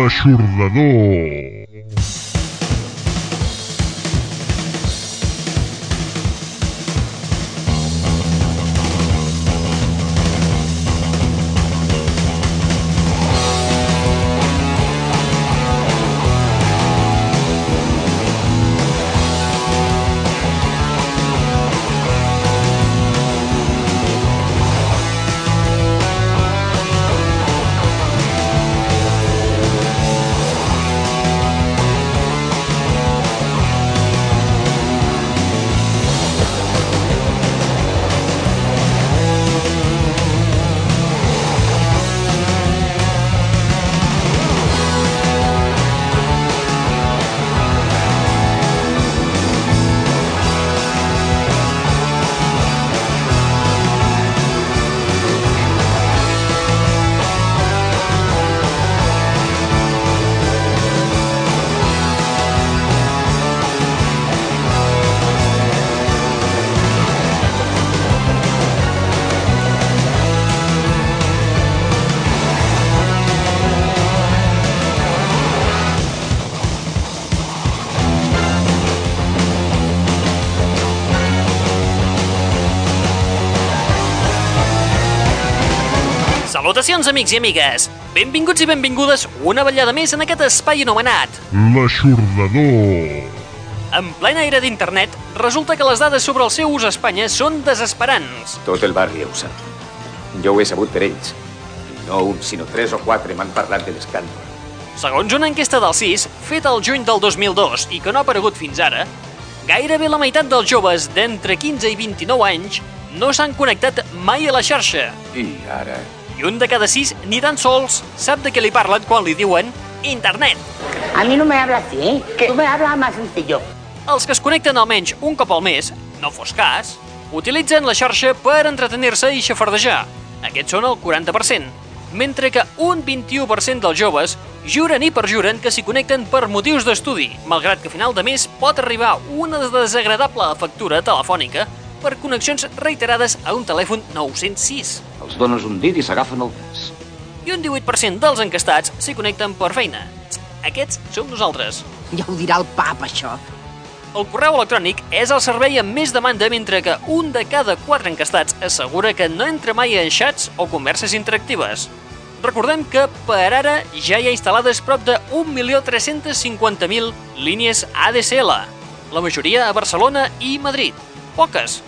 L'aixordador. Salutacions, amics i amigues! Benvinguts i benvingudes una vetllada més en aquest espai anomenat. L'aixordador. En plena era d'internet, resulta que les dades sobre el seu ús a Espanya són desesperants. Tot el barri ho sap. Jo ho he sabut per ells. I no un, sinó tres o quatre m'han parlat de l'escàndol. Segons una enquesta del CIS, feta al juny del 2002 i que no ha aparegut fins ara, gairebé la meitat dels joves d'entre 15 i 29 anys no s'han connectat mai a la xarxa. I ara... I un de cada sis ni tan sols sap de què li parlen quan li diuen internet. A mí no me habla así, ¿eh? Tú me hablas más sencillo. Els que es connecten almenys un cop al mes, no fos cas, utilitzen la xarxa per entretenir-se i xafardejar. Aquests són el 40%, mentre que un 21% dels joves juren i perjuren que s'hi connecten per motius d'estudi, malgrat que a final de mes pot arribar una desagradable factura telefònica per connexions reiterades a un telèfon 906. Els dones un dit i s'agafen el cas. I un 18% dels encastats s'hi connecten per feina. Aquests som nosaltres. Ja ho dirà el pap, això. El correu electrònic és el servei amb més demanda mentre que un de cada quatre encastats assegura que no entra mai en xats o converses interactives. Recordem que per ara ja hi ha instal·lades prop de 1.350.000 línies ADSL, la majoria a Barcelona i Madrid. Poques.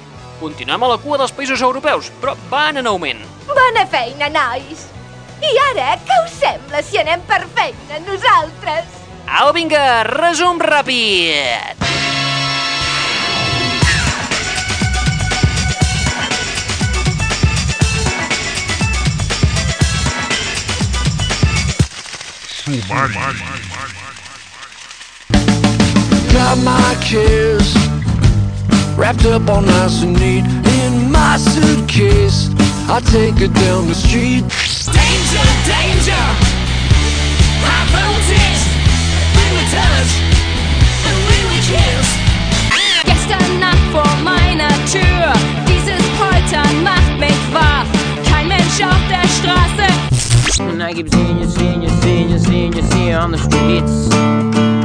Continuem a la cua dels països europeus, però van en augment. Bona feina, nois! I ara, què us sembla si anem per feina nosaltres? Au, vinga, resum ràpid! Sumari. Got my cares wrapped up all nice and neat in my suitcase. I take it down the street. Danger, danger, high voltage. We will touch and we will kiss. Ah, Gestern Nacht vor meiner Tür, dieses Poltern macht mich wach. Kein Mensch auf der Straße. And I keep seeing you, seeing you, seeing you, seeing you, seeing you on the streets.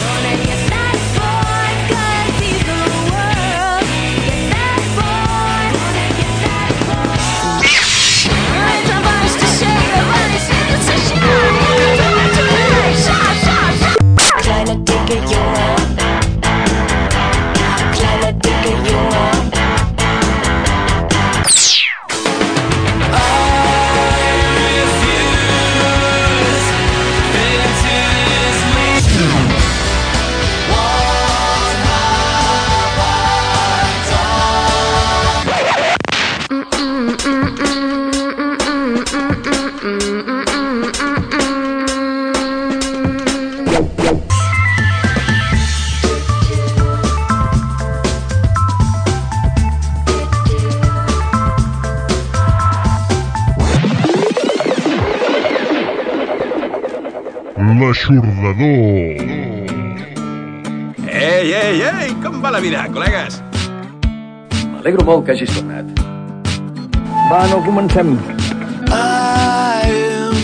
Morning. menjador. Ei, ei, ei, com va la vida, col·legues? M'alegro molt que hagis tornat. Va, no comencem. I am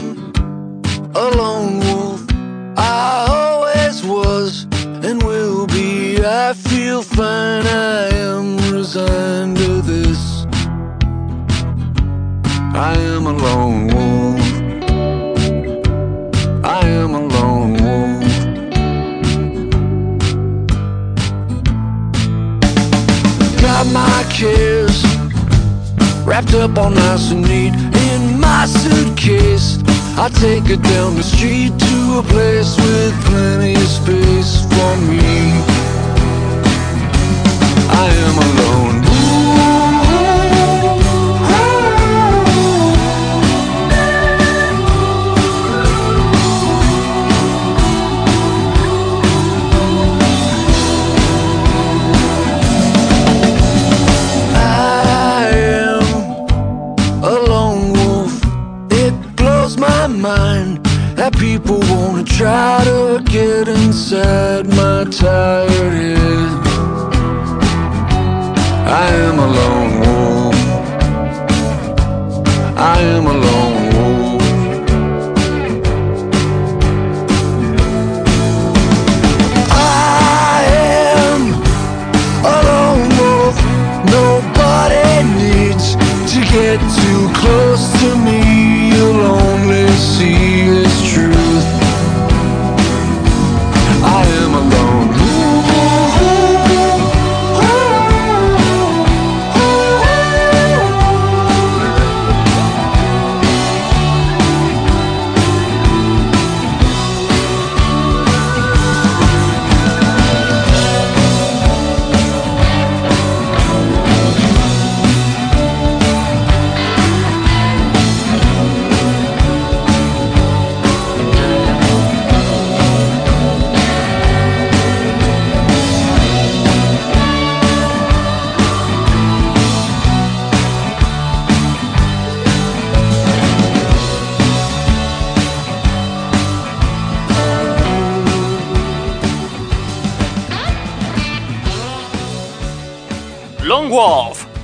a lone wolf. I always was and will be. I feel fine. I am resigned to this. I am a lone wolf. Cares wrapped up all nice and neat in my suitcase. I take it down the street to a place with plenty of space for me. I am alone. Try to get inside my tired head. I am a lone wolf. I am a lone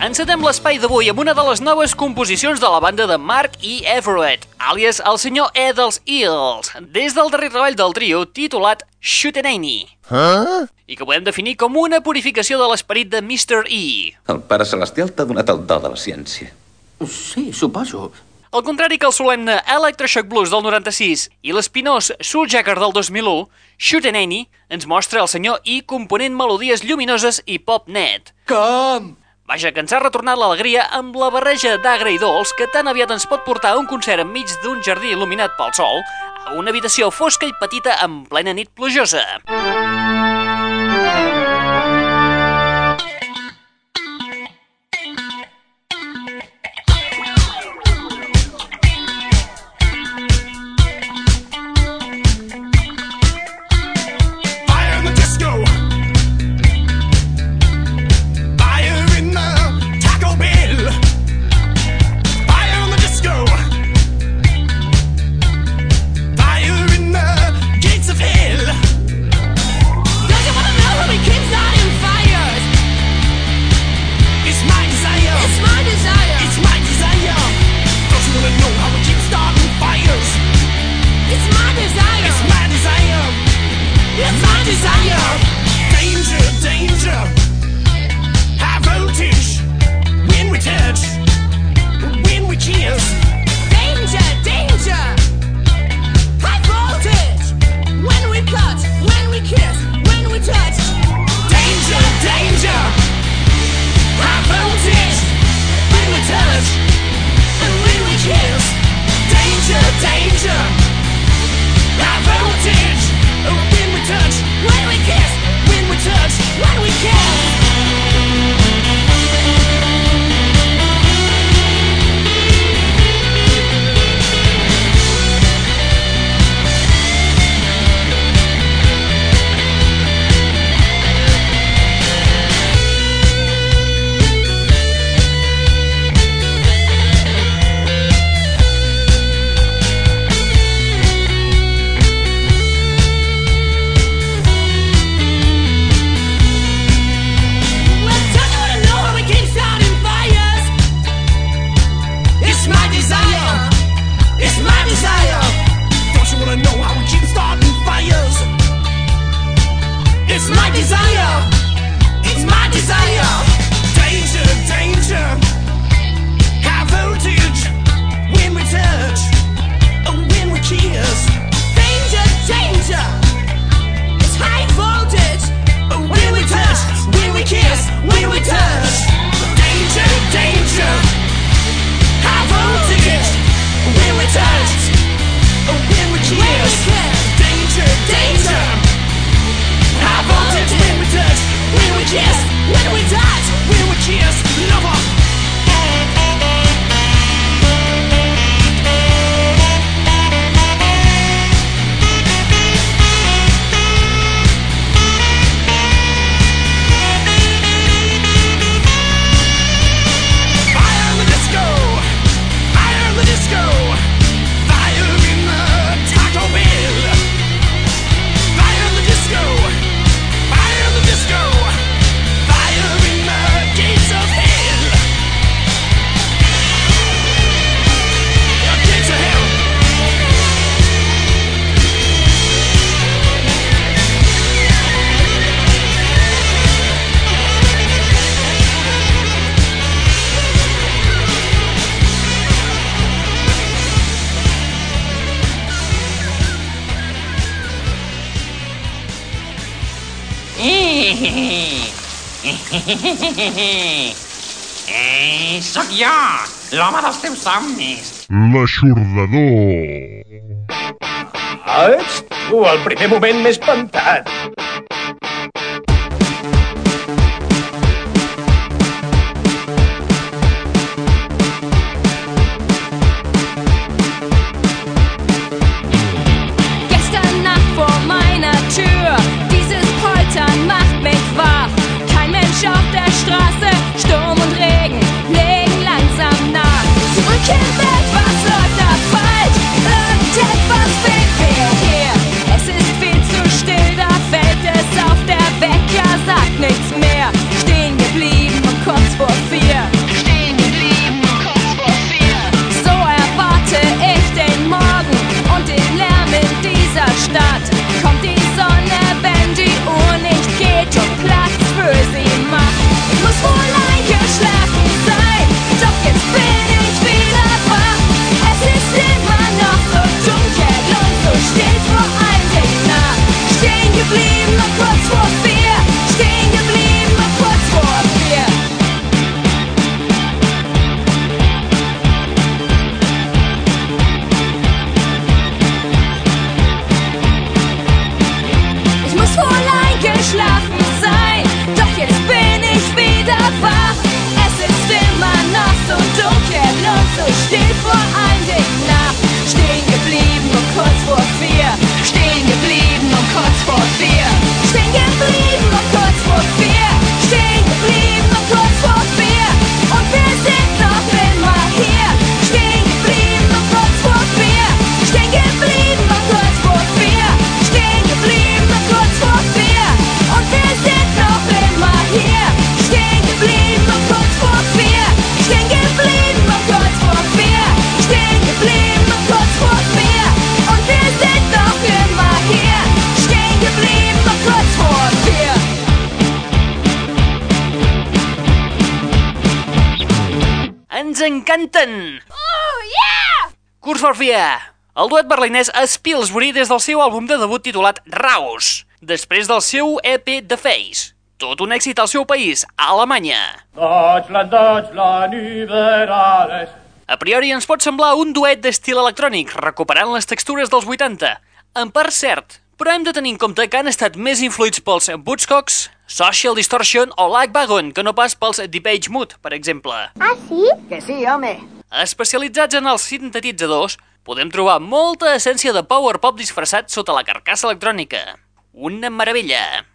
Encetem l'espai d'avui amb una de les noves composicions de la banda de Mark E. Everett, àlies el senyor E dels Eels, des del darrer treball del trio titulat Shootenany, Huh? i que podem definir com una purificació de l'esperit de Mr. E. El Pare Celestial t'ha donat el do de la ciència. Sí, suposo. Al contrari que el solemne Electroshock Blues del 96 i l'espinós Souljacker del 2001, Shootenany ens mostra el senyor E component melodies lluminoses i pop net. Com? Vaja, que ens ha retornat l'alegria amb la barreja d'agre i dolç que tan aviat ens pot portar a un concert enmig d'un jardí il·luminat pel sol, a una habitació fosca i petita en plena nit plujosa. Fire Ei, sóc jo, l'home dels teus somnis. L'aixordador. Ah, ets tu, el primer moment més espantat. Curs for Fia! El duet berlinès Spilsbury des del seu àlbum de debut titulat Raus, després del seu EP The Face. Tot un èxit al seu país, a Alemanya. Deutschland, Deutschland, über alles. A priori ens pot semblar un duet d'estil electrònic, recuperant les textures dels 80. En part cert, però hem de tenir en compte que han estat més influïts pels Buzzcocks, Social Distortion o Lagwagon que no pas pels Deepage Mood, per exemple. Ah, sí? Que sí, home. Especialitzats en els sintetitzadors, podem trobar molta essència de power pop disfressat sota la carcassa electrònica. Una meravella!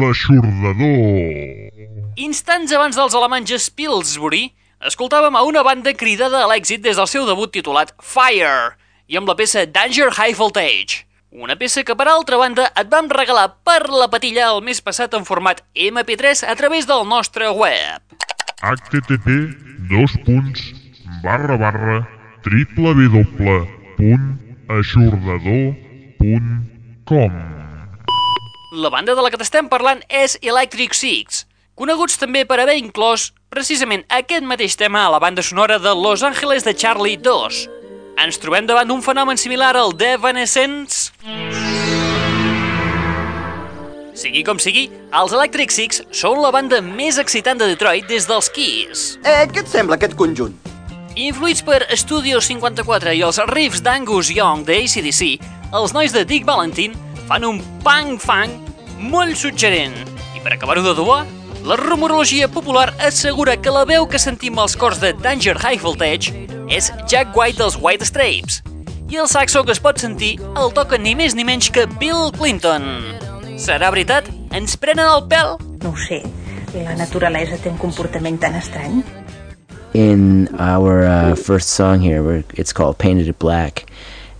L'aixordador. Instants abans dels alemanys Spilsbury, escoltàvem a una banda cridada a l'èxit des del seu debut titulat Fire, i amb la peça Danger High Voltage. Una peça que, per altra banda, et vam regalar per la patilla el mes passat en format MP3 a través del nostre web. http dos punts barra barra www.aixordador.com La banda de la que t'estem parlant és Electric Six, coneguts també per haver inclòs precisament aquest mateix tema a la banda sonora de Los Angeles de Charlie 2. Ens trobem davant d'un fenomen similar al d'Evanescence? Sigui com sigui, els Electric Six són la banda més excitant de Detroit des dels Kiss. Eh, què et sembla aquest conjunt? Influïts per Studio 54 i els riffs d'Angus Young de ACDC, els nois de Dick Valentine fan un punk-funk molt suggerent. I per acabar-ho de dur, la rumorologia popular assegura que la veu que sentim als cors de Danger High Voltage és Jack White dels White Stripes. I el saxo que es pot sentir el toca ni més ni menys que Bill Clinton. Serà veritat? Ens prenen el pèl? No ho sé. La naturalesa té un comportament tan estrany. in our uh, first song here. It's called "Painted It Black,"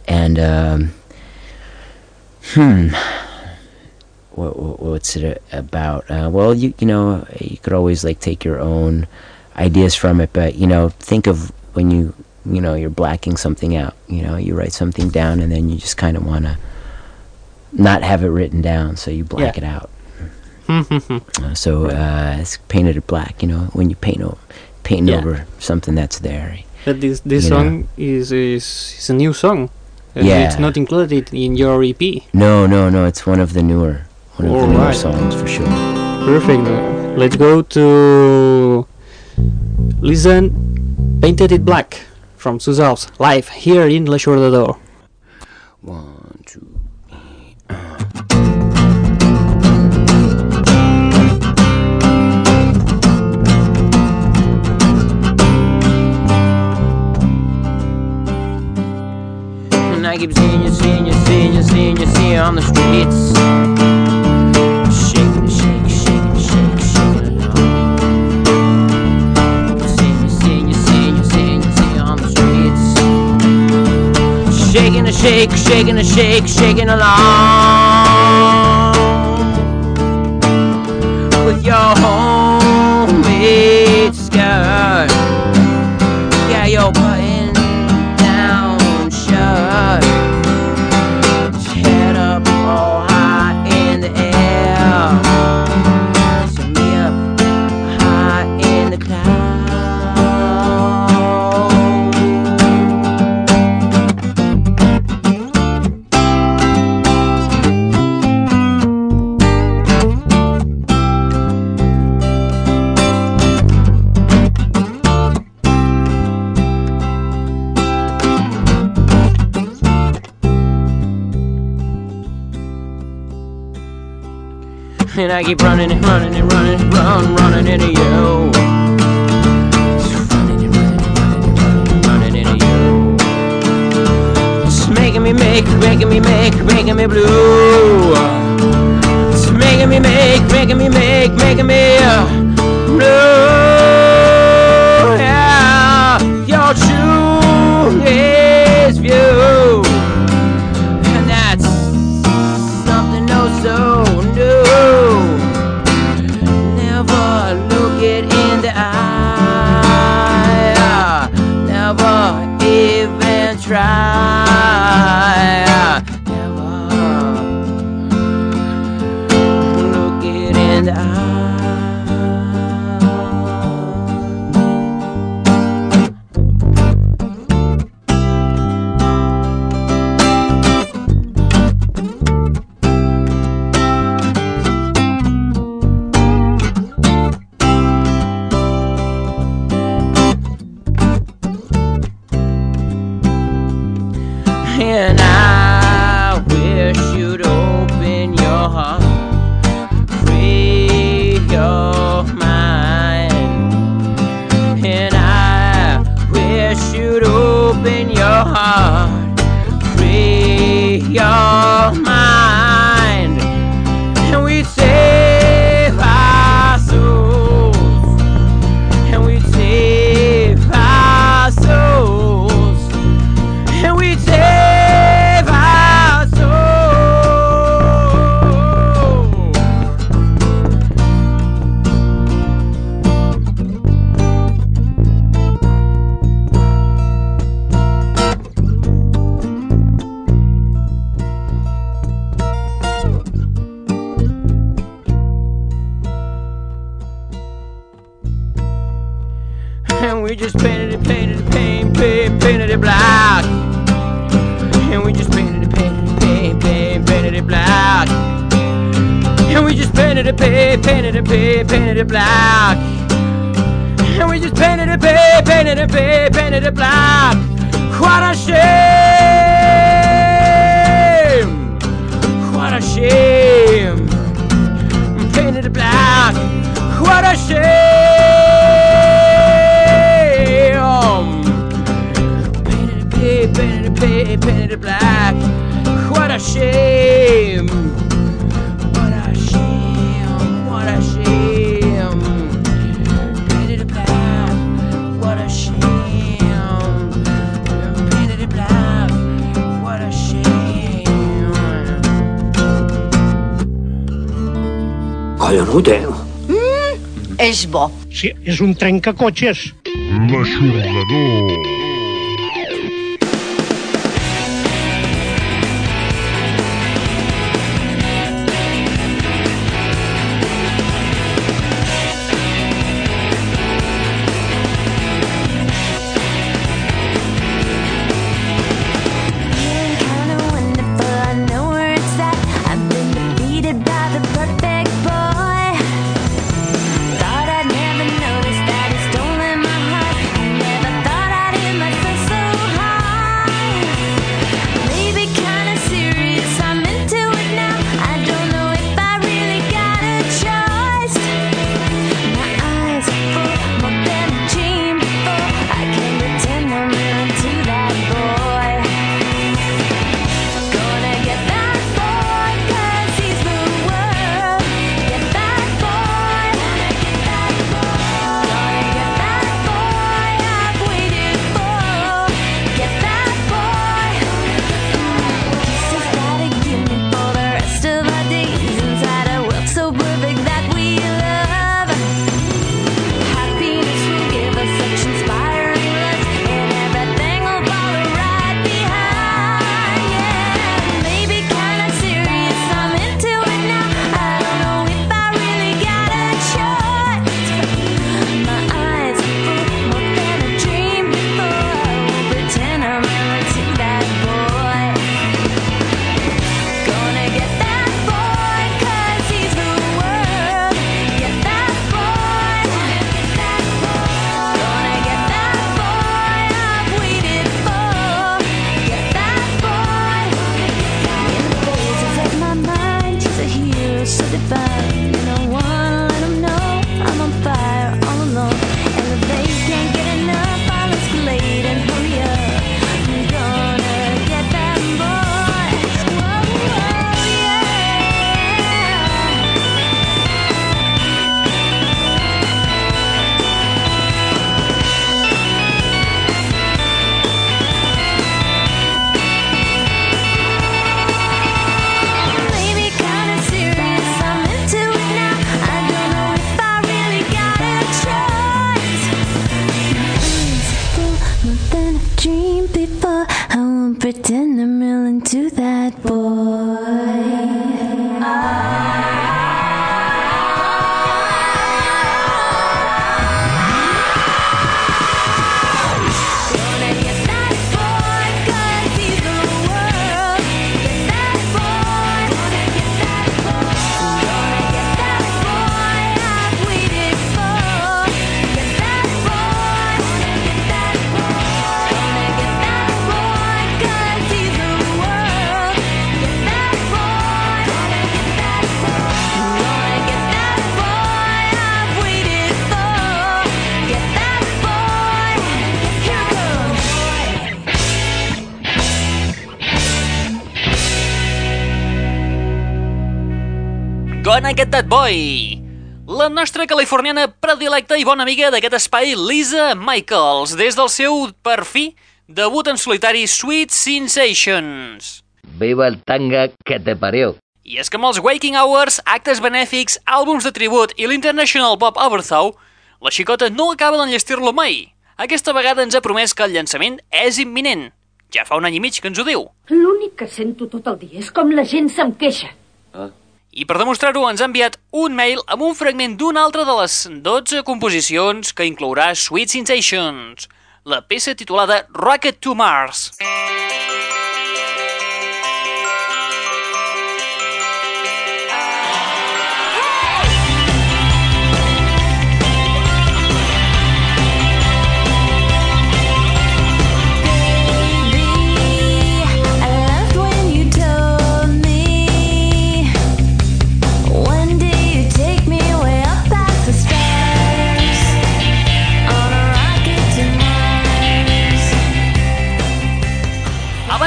and um, hmm, what, what, what's it about? Uh, well, you you know you could always like take your own ideas from it, but you know think of when you you know you're blacking something out. You know you write something down and then you just kind of want to not have it written down, so you black yeah. it out. uh, so uh, it's painted it black. You know when you paint over paint yeah. over something that's there. But this this song know? is, is is a new song. Uh, yeah. It's not included in your EP. No, no, no. It's one of the newer one of All the newer songs for sure. Perfect. Let's go to listen Painted It Black from Suzals live here in La Jour de Door. One, two, three. And I keep seeing you, seeing you, seeing you, seeing you, seeing you on the streets. shake, shaking a shake, shaking along with your And I keep running and running and running, run, running into you. Just running and running and running running running into you. It's making me make, making me make, making me blue. It's making me make, making me make, making me uh, blue. és un trencacotxes. L'aixordador. Boy! La nostra californiana predilecta i bona amiga d'aquest espai, Lisa Michaels, des del seu, per fi, debut en solitari Sweet Sensations. Viva el tanga que te parió. I és que amb els Waking Hours, actes benèfics, àlbums de tribut i l'International Pop Overthrow, la xicota no acaba d'enllestir-lo mai. Aquesta vegada ens ha promès que el llançament és imminent. Ja fa un any i mig que ens ho diu. L'únic que sento tot el dia és com la gent se'm queixa. I per demostrar-ho ens ha enviat un mail amb un fragment d'una altra de les 12 composicions que inclourà Sweet Sensations, la peça titulada Rocket to Mars. I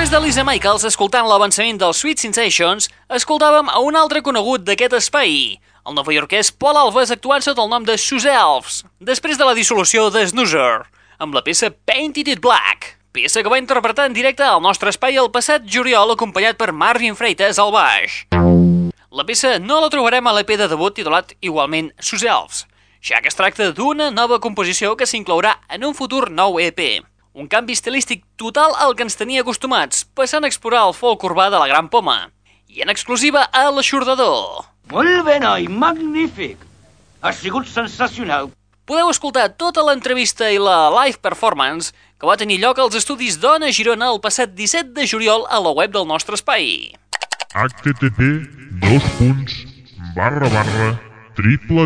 Abans de Lisa Michaels, escoltant l'avançament dels Sweet Sensations, escoltàvem a un altre conegut d'aquest espai, el novaiorquès Paul Alves actuant sota el nom de Sue Elves, després de la dissolució de Snoozer, amb la peça Painted It Black, peça que va interpretar en directe al nostre espai el passat juliol acompanyat per Marvin Freitas al baix. La peça no la trobarem a l'EP de debut titulat igualment Sue Elves, ja que es tracta d'una nova composició que s'inclourà en un futur nou EP. Un canvi estilístic total al que ens tenia acostumats, passant a explorar el folk urbà de la Gran Poma. I en exclusiva a l'Aixordador. Molt bé, noi, magnífic. Ha sigut sensacional. Podeu escoltar tota l'entrevista i la live performance que va tenir lloc als estudis Dona Girona el passat 17 de juliol a la web del nostre espai. http dos punts barra barra triple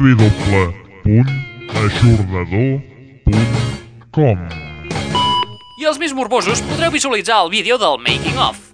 I els més morbosos podreu visualitzar el vídeo del Making of.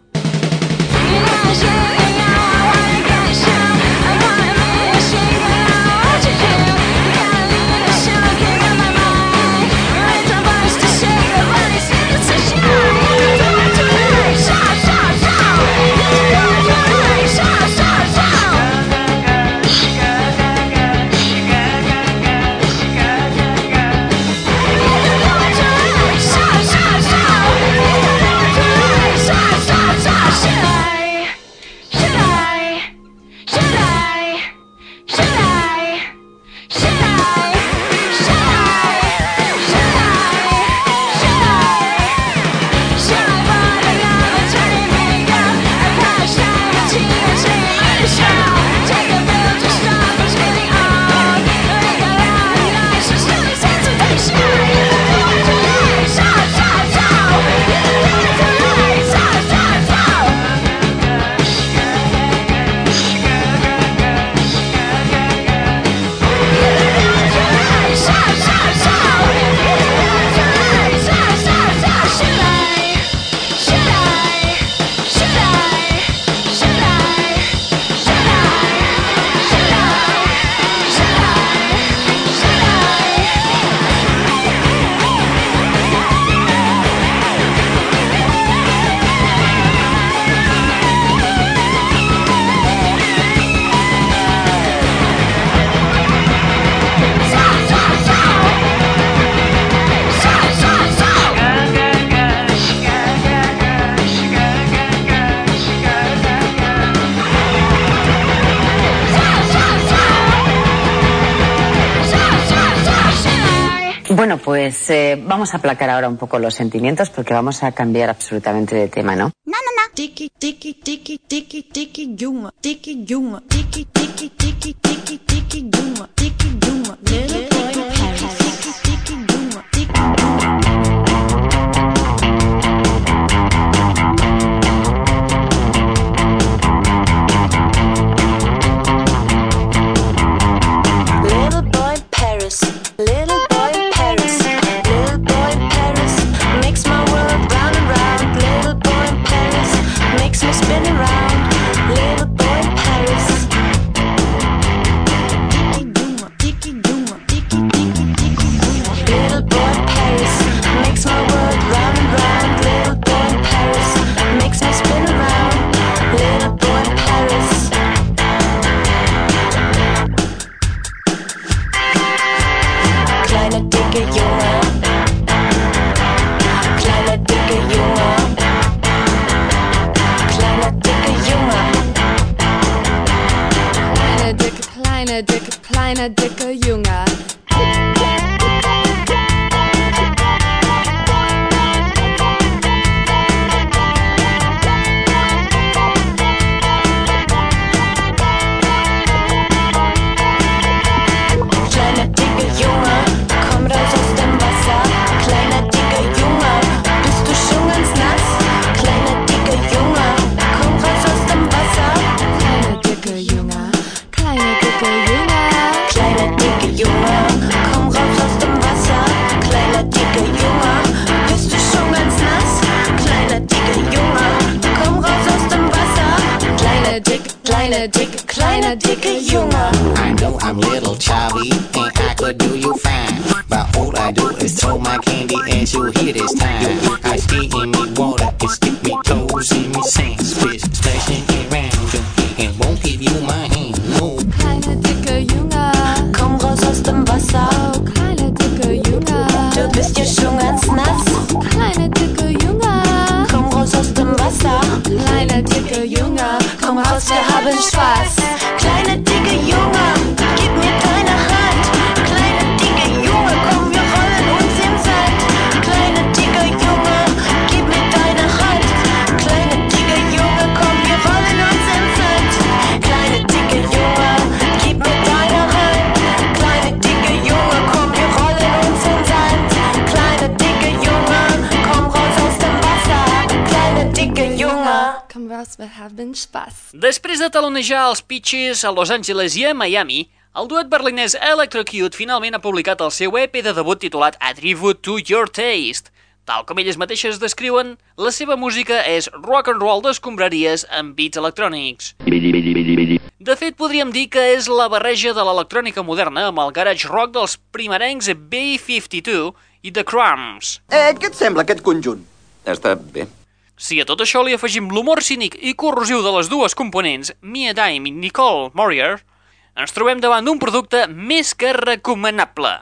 Vamos a aplacar ahora un poco los sentimientos porque vamos a cambiar absolutamente de tema, ¿no? No, no, no. Tiki, tiki, tiki, tiki, tiki, yuma. Tiki, yuma. Tiki, tiki, tiki, tiki, tiki, yuma. Tiki, yuma. Raus, wir haben Spaß. Després de talonejar els Peaches a Los Angeles i a Miami, el duet berlinès Electrocute finalment ha publicat el seu EP de debut titulat A Tribute to Your Taste. Tal com elles mateixes descriuen, la seva música és rock and roll d'escombraries amb beats electrònics. De fet, podríem dir que és la barreja de l'electrònica moderna amb el garage rock dels primerencs B-52 i The Crumbs. Eh, què et sembla aquest conjunt? Està bé. Si a tot això li afegim l'humor cínic i corrosiu de les dues components, Mia Dime i Nicole Morier, ens trobem davant d'un producte més que recomanable.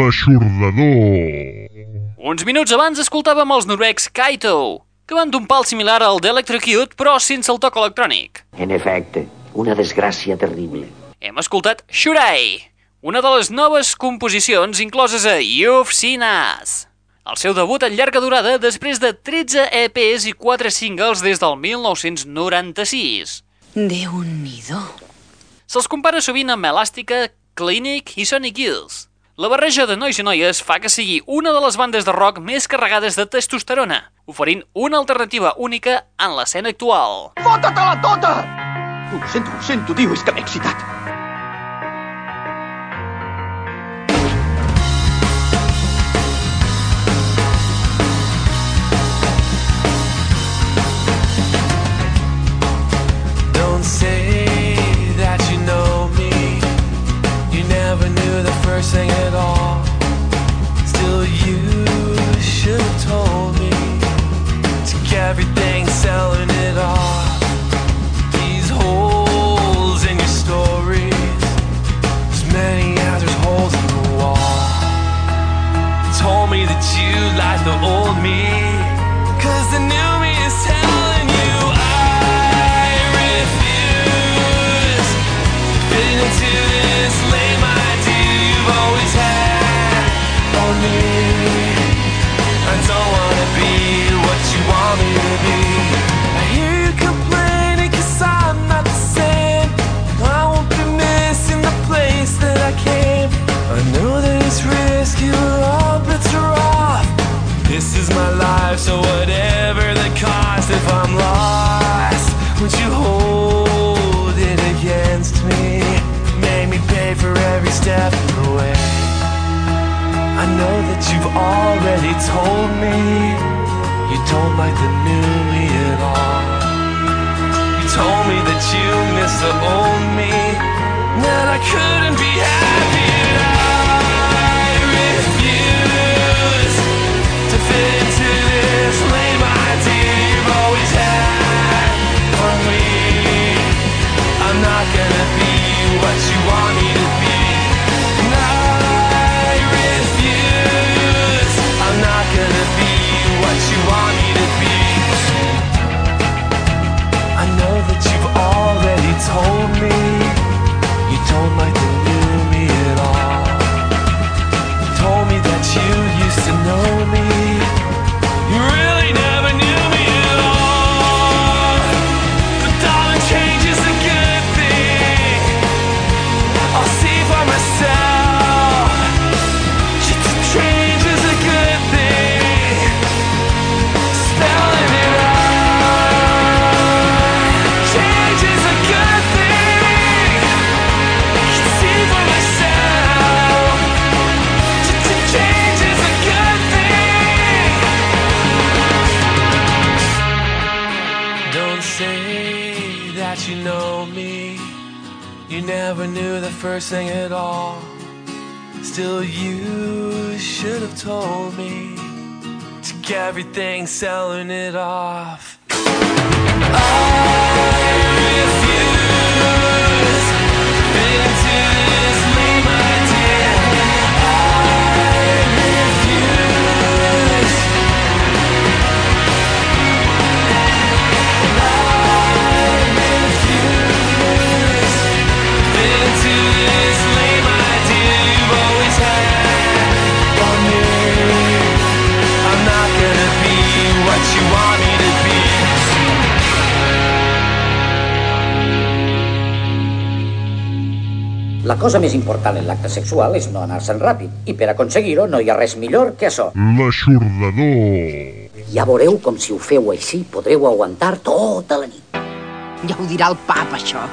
L'aixordador. Uns minuts abans escoltàvem els noruecs Kaito, que van d'un pal similar al d'Electrocute, però sense el toc electrònic. En efecte, una desgràcia terrible. Hem escoltat Shurai, una de les noves composicions incloses a You've Seen Us. El seu debut en llarga durada després de 13 EPs i 4 singles des del 1996. Déu-n'hi-do. Se'ls compara sovint amb Elàstica, Clinic i Sonic Youth. La barreja de nois i noies fa que sigui una de les bandes de rock més carregades de testosterona, oferint una alternativa única en l'escena actual. Fota-te-la tota! Ho sento, ho sento, tio, és que m'he excitat. nursing it all. Still, you should have told me to carry. everything. know that you've already told me you don't like the new me at all. You told me that you miss the old me, that I couldn't be happy. I refuse to fit into this lame idea you've always had of me. I'm not gonna be what you want me first thing at all. Still, you should have told me. Took everything, selling it all. cosa més important en l'acte sexual és no anar-se'n ràpid, i per aconseguir-ho no hi ha res millor que això. L'aixordador. Ja veureu com si ho feu així podreu aguantar tota la nit. Ja ho dirà el pap, això.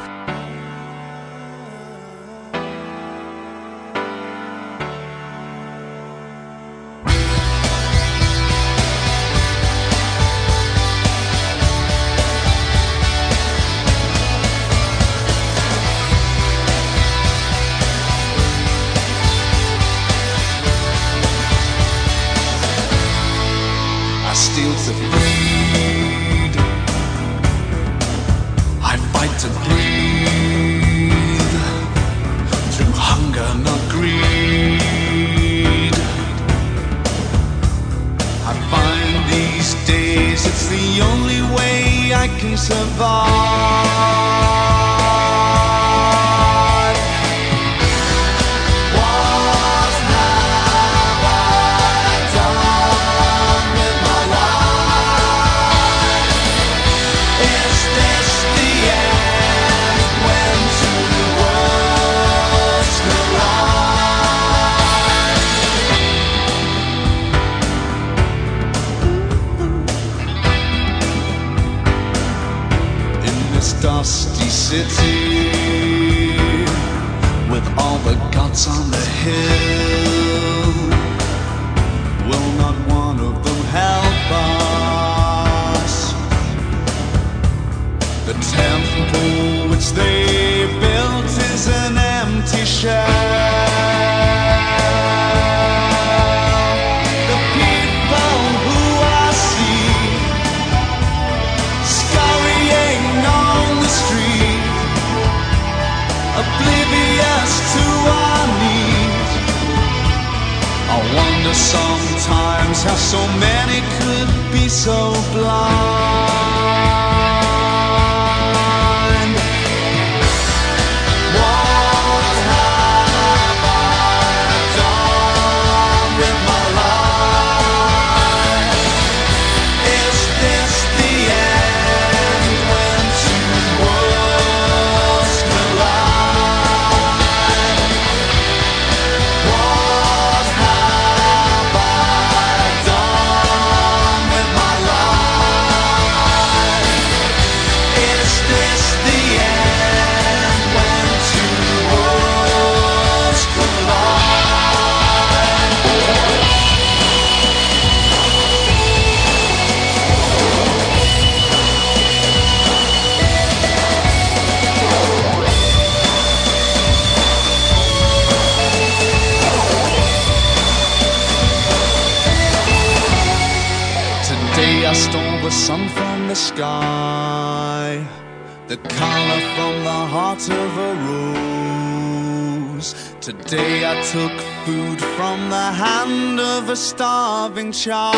Sky, the color from the heart of a rose. Today I took food from the hand of a starving child.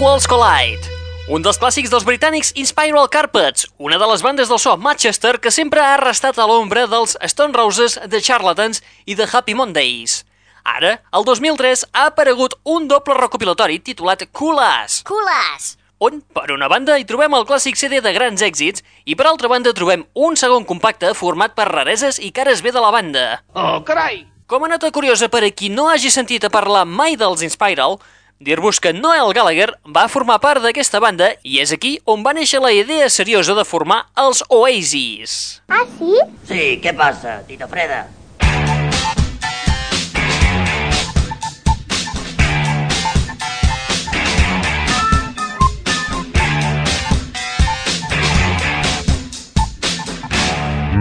Two Walls Collide, un dels clàssics dels britànics Inspiral Carpets, una de les bandes del so Manchester que sempre ha restat a l'ombra dels Stone Roses, The Charlatans i The Happy Mondays. Ara, el 2003, ha aparegut un doble recopilatori titulat Cool Ass, Cool Ass. on, per una banda, hi trobem el clàssic CD de grans èxits i, per altra banda, trobem un segon compacte format per rareses i cares B de la banda. Oh, carai! Com a nota curiosa per a qui no hagi sentit a parlar mai dels Inspiral, dir-vos que Noel Gallagher va formar part d'aquesta banda i és aquí on va néixer la idea seriosa de formar els Oasis. Ah, sí? Sí, què passa, Tito Freda?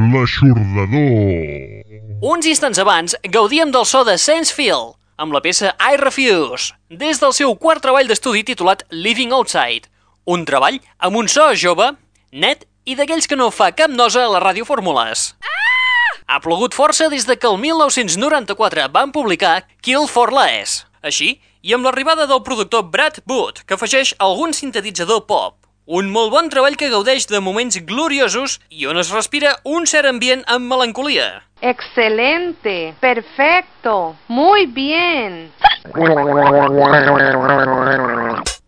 L'aixordador. Uns instants abans gaudíem del so de Sensefield, amb la peça I Refuse, des del seu quart treball d'estudi titulat Living Outside, un treball amb un so jove, net i d'aquells que no fa cap nosa a la radiofórmules. Ha plogut força des de que el 1994 van publicar Kill for Less. Així, i amb l'arribada del productor Brad Wood, que afegeix algun sintetitzador pop. Un molt bon treball que gaudeix de moments gloriosos i on es respira un cert ambient amb melancolia. Excelente, perfecto, muy bien.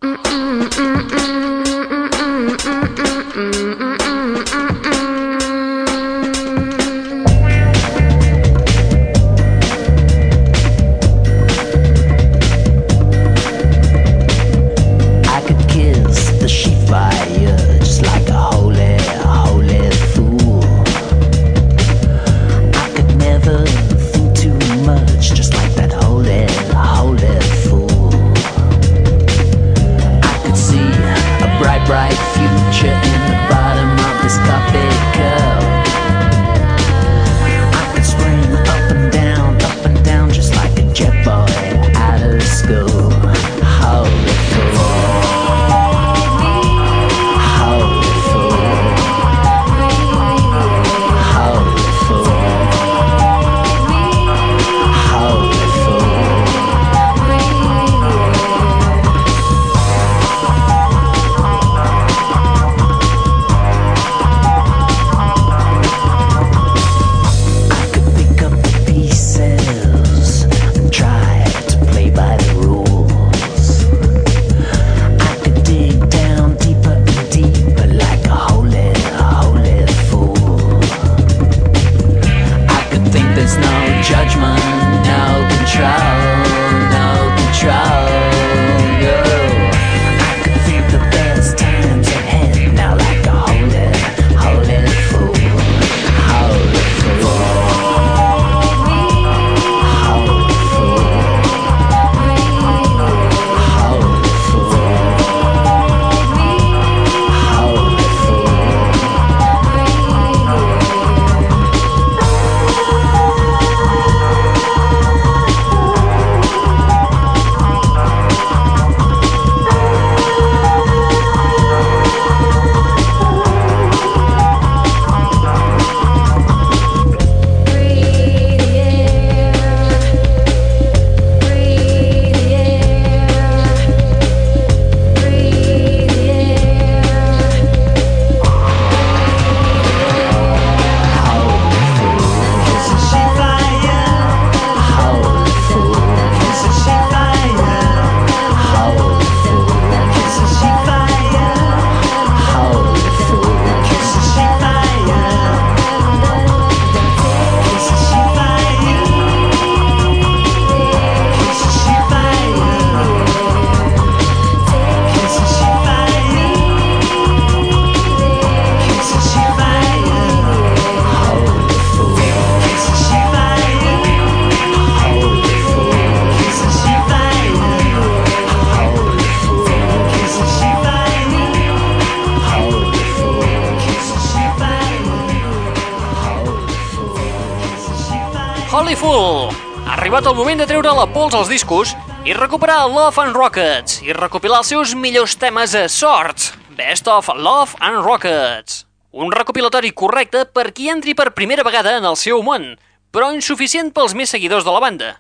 pols als discos i recuperar Love and Rockets i recopilar els seus millors temes a sorts. Best of Love and Rockets. Un recopilatori correcte per qui entri per primera vegada en el seu món, però insuficient pels més seguidors de la banda.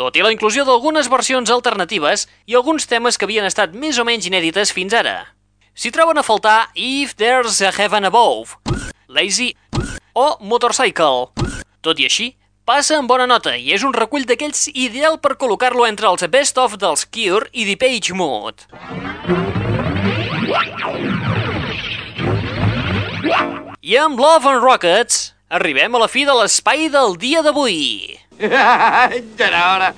Tot i la inclusió d'algunes versions alternatives i alguns temes que havien estat més o menys inèdites fins ara. S'hi troben a faltar If There's a Heaven Above, Lazy o Motorcycle. Tot i així, passa en bona nota i és un recull d'aquells ideal per col·locar-lo entre els best of dels Cure i The Page Mode. I amb Love and Rockets arribem a la fi de l'espai del dia d'avui. Ja era hora.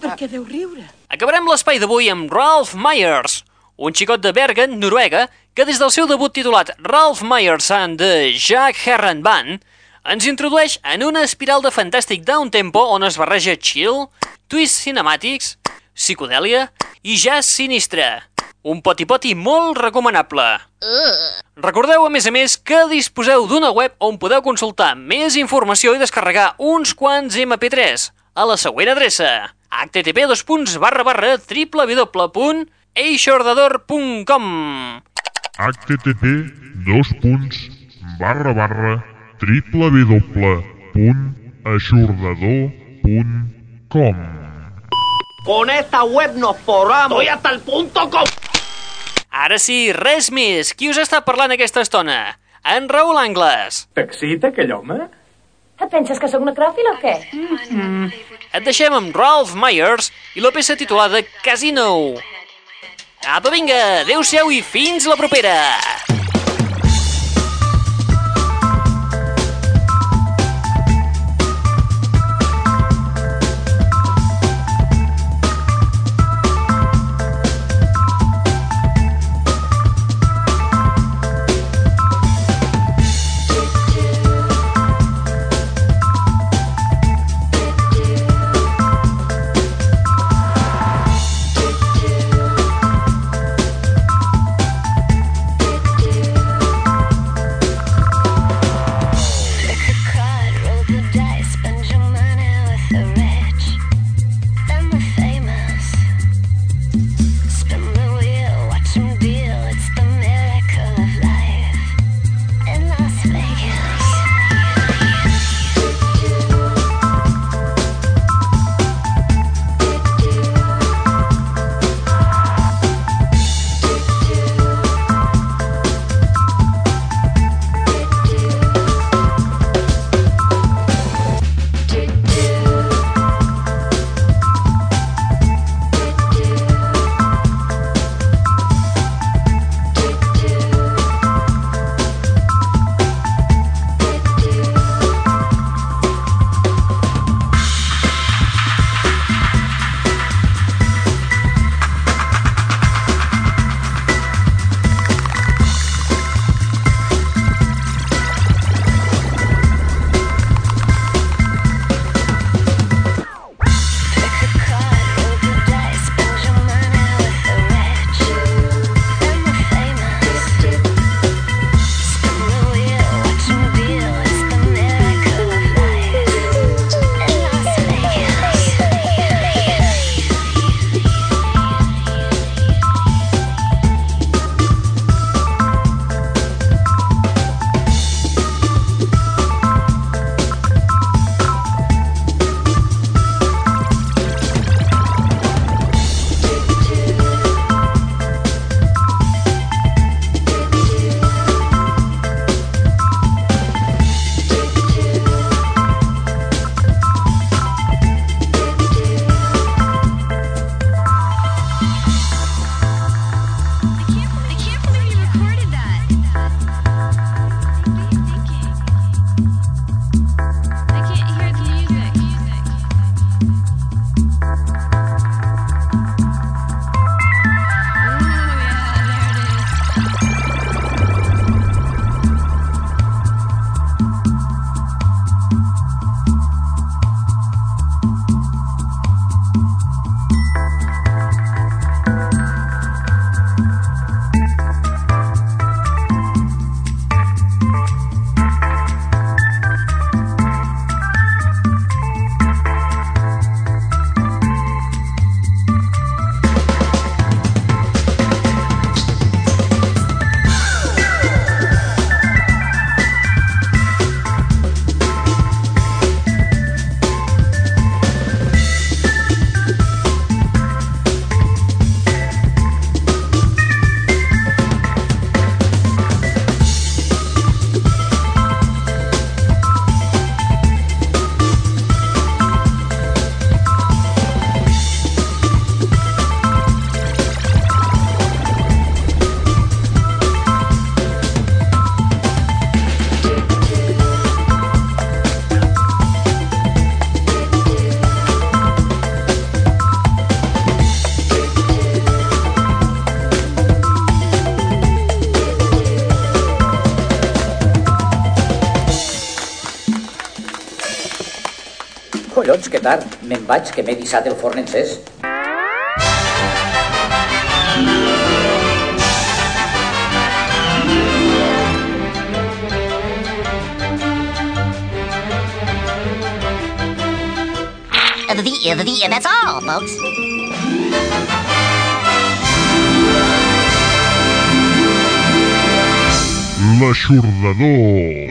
Per què deu riure? Acabarem l'espai d'avui amb Ralph Myers, un xicot de Bergen, Noruega, que des del seu debut titulat Ralph Myers and the Jack Herran Band ens introdueix en una espiral de fantàstic down-tempo on es barreja chill, twists cinemàtics, psicodèlia i jazz sinistre. Un poti-poti molt recomanable. Recordeu, a més a més, que disposeu d'una web on podeu consultar més informació i descarregar uns quants MP3 a la següent adreça http www.eixordador.com http dos punts barra barra www.aixordador.com Con esta web nos forramos. Estoy hasta el punto com... Ara sí, res més. Qui us està parlant aquesta estona? En Raül Angles. T'excita aquell home? Et penses que sóc necròfil o què? Et deixem amb Ralph Myers i la peça titulada Casino. Apa, vinga, adeu-siau i fins la propera! Collons, que tard. Me'n vaig, que m'he dissat el forn encès. The, the, the, that's all, folks. L'aixordador.